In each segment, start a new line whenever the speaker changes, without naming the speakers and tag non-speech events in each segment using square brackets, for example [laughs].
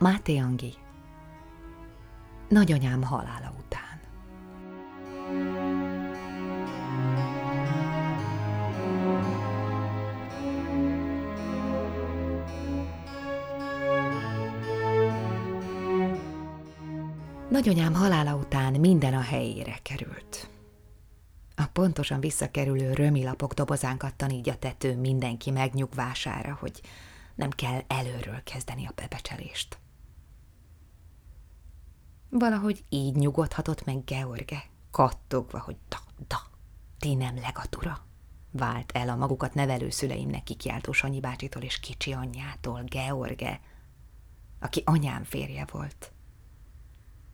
Máté Angi Nagyanyám halála után Nagyanyám halála után minden a helyére került. A pontosan visszakerülő römilapok dobozánkat így a tető mindenki megnyugvására, hogy nem kell előről kezdeni a bebecselést. Valahogy így nyugodhatott meg George, kattogva, hogy da, da, ti nem legatura. Vált el a magukat nevelő szüleimnek kikiáltó Sanyi bácsitól és kicsi anyjától, George, aki anyám férje volt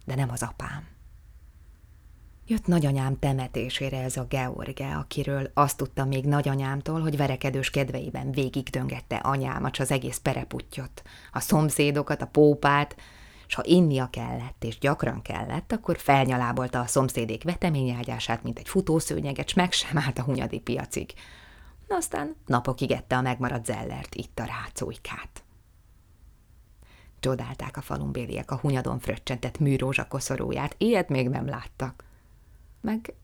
de nem az apám. Jött nagyanyám temetésére ez a George, akiről azt tudtam még nagyanyámtól, hogy verekedős kedveiben végig döngette anyámat az egész pereputtyot, a szomszédokat, a pópát, és ha innia kellett, és gyakran kellett, akkor felnyalábolta a szomszédék veteményágyását, mint egy futószőnyeget, s meg sem állt a hunyadi piacig. Aztán napokig ette a megmaradt zellert, itt a rácújkát. Csodálták a falunbéliek a hunyadon fröccsentett műrózsa koszorúját, ilyet még nem láttak. Meg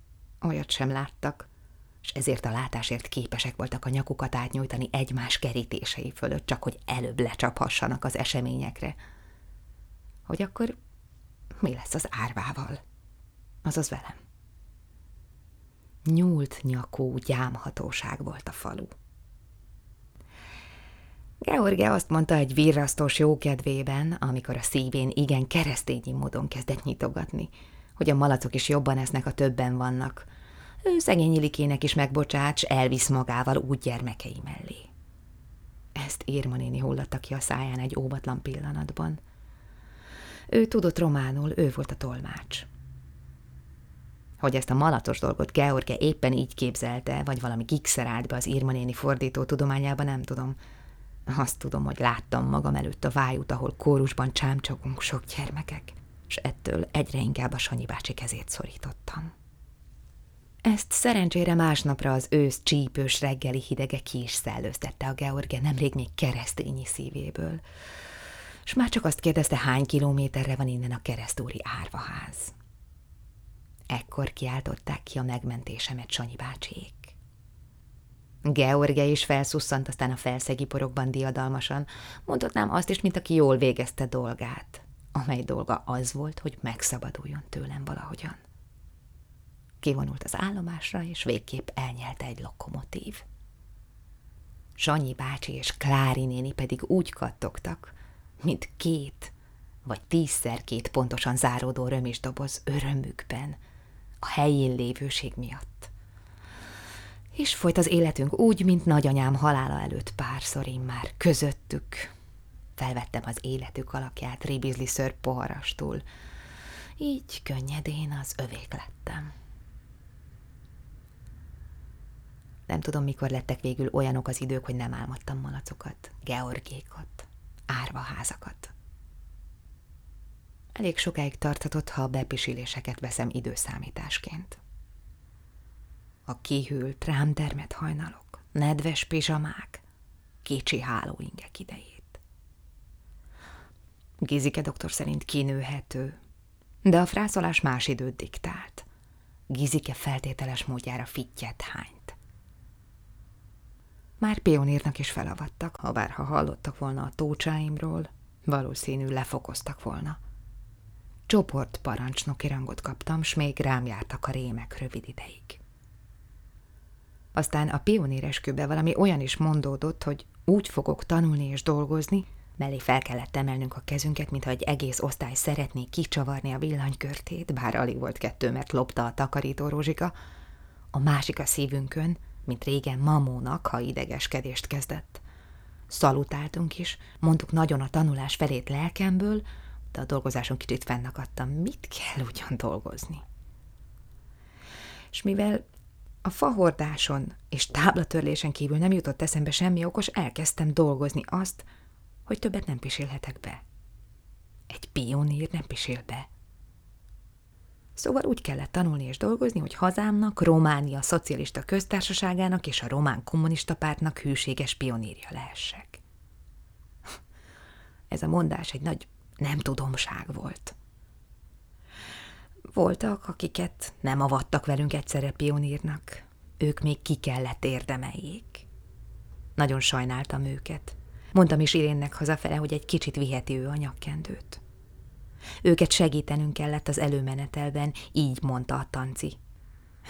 olyat sem láttak, és ezért a látásért képesek voltak a nyakukat átnyújtani egymás kerítései fölött, csak hogy előbb lecsaphassanak az eseményekre. Hogy akkor mi lesz az árvával? Azaz velem. Nyúlt nyakú gyámhatóság volt a falu. George azt mondta egy virrasztós jókedvében, amikor a szívén igen keresztényi módon kezdett nyitogatni, hogy a malacok is jobban esznek, a többen vannak. Ő szegény Ilikének is megbocsáts, elvisz magával úgy gyermekei mellé. Ezt Irma néni hullatta ki a száján egy óvatlan pillanatban. Ő tudott románul, ő volt a tolmács. Hogy ezt a malacos dolgot George éppen így képzelte, vagy valami gigszer állt be az Irma néni fordító tudományába, nem tudom – azt tudom, hogy láttam magam előtt a vájút, ahol kórusban csámcsogunk sok gyermekek, és ettől egyre inkább a Sanyi bácsi kezét szorítottam. Ezt szerencsére másnapra az ősz csípős reggeli hidege ki is szellőztette a George nemrég még keresztényi szívéből, és már csak azt kérdezte, hány kilométerre van innen a keresztúri árvaház. Ekkor kiáltották ki a megmentésemet Sanyi bácsiék. George is felszusszant, aztán a felszegi porokban diadalmasan, mondhatnám azt is, mint aki jól végezte dolgát, amely dolga az volt, hogy megszabaduljon tőlem valahogyan. Kivonult az állomásra, és végképp elnyelte egy lokomotív. Sanyi bácsi és Klári néni pedig úgy kattogtak, mint két vagy tízszer két pontosan záródó römisdoboz örömükben, a helyén lévőség miatt és folyt az életünk úgy, mint nagyanyám halála előtt párszor én már közöttük. Felvettem az életük alakját ribizli ször poharastul. Így könnyedén az övék lettem. Nem tudom, mikor lettek végül olyanok az idők, hogy nem álmodtam malacokat, georgékot, árvaházakat. Elég sokáig tartatott, ha a bepisiléseket veszem időszámításként a kihűlt, rám termet hajnalok, nedves pizsamák, kicsi hálóingek idejét. Gizike doktor szerint kinőhető, de a frászolás más időt diktált. Gizike feltételes módjára fittyet hányt. Már pionírnak is felavattak, ha bár ha hallottak volna a tócsáimról, valószínű lefokoztak volna. Csoport parancsnoki rangot kaptam, s még rám jártak a rémek rövid ideig. Aztán a pionéreskőbe valami olyan is mondódott, hogy úgy fogok tanulni és dolgozni, mellé fel kellett emelnünk a kezünket, mintha egy egész osztály szeretné kicsavarni a villanykörtét, bár alig volt kettő, mert lopta a takarító rózsika, a másik a szívünkön, mint régen mamónak, ha idegeskedést kezdett. Szalutáltunk is, mondtuk nagyon a tanulás felét lelkemből, de a dolgozáson kicsit fennakadtam, mit kell ugyan dolgozni. És mivel a fahordáson és táblatörlésen kívül nem jutott eszembe semmi okos, elkezdtem dolgozni azt, hogy többet nem pisélhetek be. Egy pionír nem pisél be. Szóval úgy kellett tanulni és dolgozni, hogy hazámnak, Románia szocialista köztársaságának és a román kommunista pártnak hűséges pionírja lehessek. [laughs] Ez a mondás egy nagy Nem tudomság volt. Voltak, akiket nem avattak velünk egyszerre pionírnak. Ők még ki kellett érdemeljék. Nagyon sajnáltam őket. Mondtam is Irénnek hazafele, hogy egy kicsit viheti ő a nyakkendőt. Őket segítenünk kellett az előmenetelben, így mondta a tanci.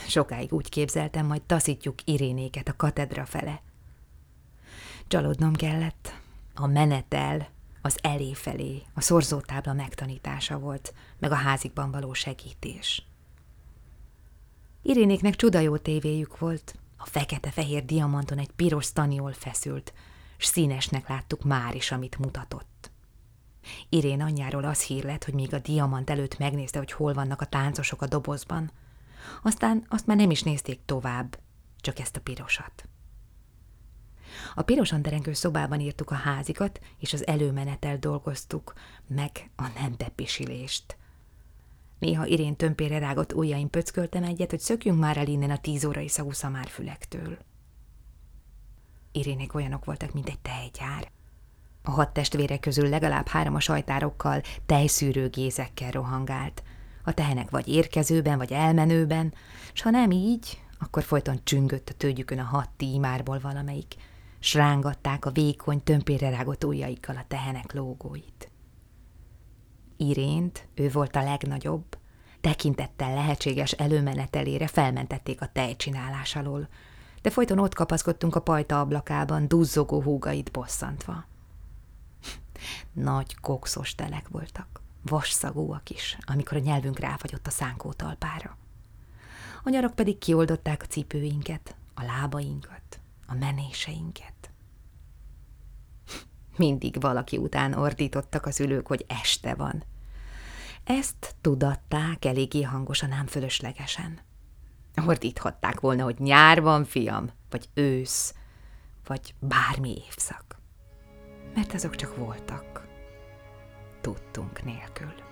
Sokáig úgy képzeltem, majd taszítjuk Irénéket a katedra fele. Csalódnom kellett. A menetel az elé felé, a szorzótábla megtanítása volt, meg a házikban való segítés. Irénéknek csuda jó tévéjük volt, a fekete-fehér diamanton egy piros staniol feszült, s színesnek láttuk már is, amit mutatott. Irén anyjáról az hír lett, hogy még a diamant előtt megnézte, hogy hol vannak a táncosok a dobozban. Aztán azt már nem is nézték tovább, csak ezt a pirosat. A pirosan derengő szobában írtuk a házikat, és az előmenetel dolgoztuk, meg a nem bepisilést. Néha Irén tömpére rágott ujjaim pöcköltem egyet, hogy szökjünk már el innen a tíz órai szagú szamárfülektől. Irének olyanok voltak, mint egy tejgyár. A hat testvére közül legalább három a sajtárokkal, tejszűrőgézekkel rohangált. A tehenek vagy érkezőben, vagy elmenőben, s ha nem így, akkor folyton csüngött a tőgyükön a hat tímárból valamelyik, s rángatták a vékony, tömpére rágott ujjaikkal a tehenek lógóit. Irént, ő volt a legnagyobb, tekintettel lehetséges előmenetelére felmentették a tejcsinálás alól, de folyton ott kapaszkodtunk a pajta ablakában, duzzogó húgait bosszantva. Nagy kokszos telek voltak, vasszagúak is, amikor a nyelvünk ráfagyott a szánkó talpára. A nyarak pedig kioldották a cipőinket, a lábainkat, a menéseinket. [laughs] Mindig valaki után ordítottak az ülők, hogy este van. Ezt tudatták eléggé hangosan, ám fölöslegesen. Ordíthatták volna, hogy nyár van, fiam, vagy ősz, vagy bármi évszak. Mert azok csak voltak. Tudtunk nélkül.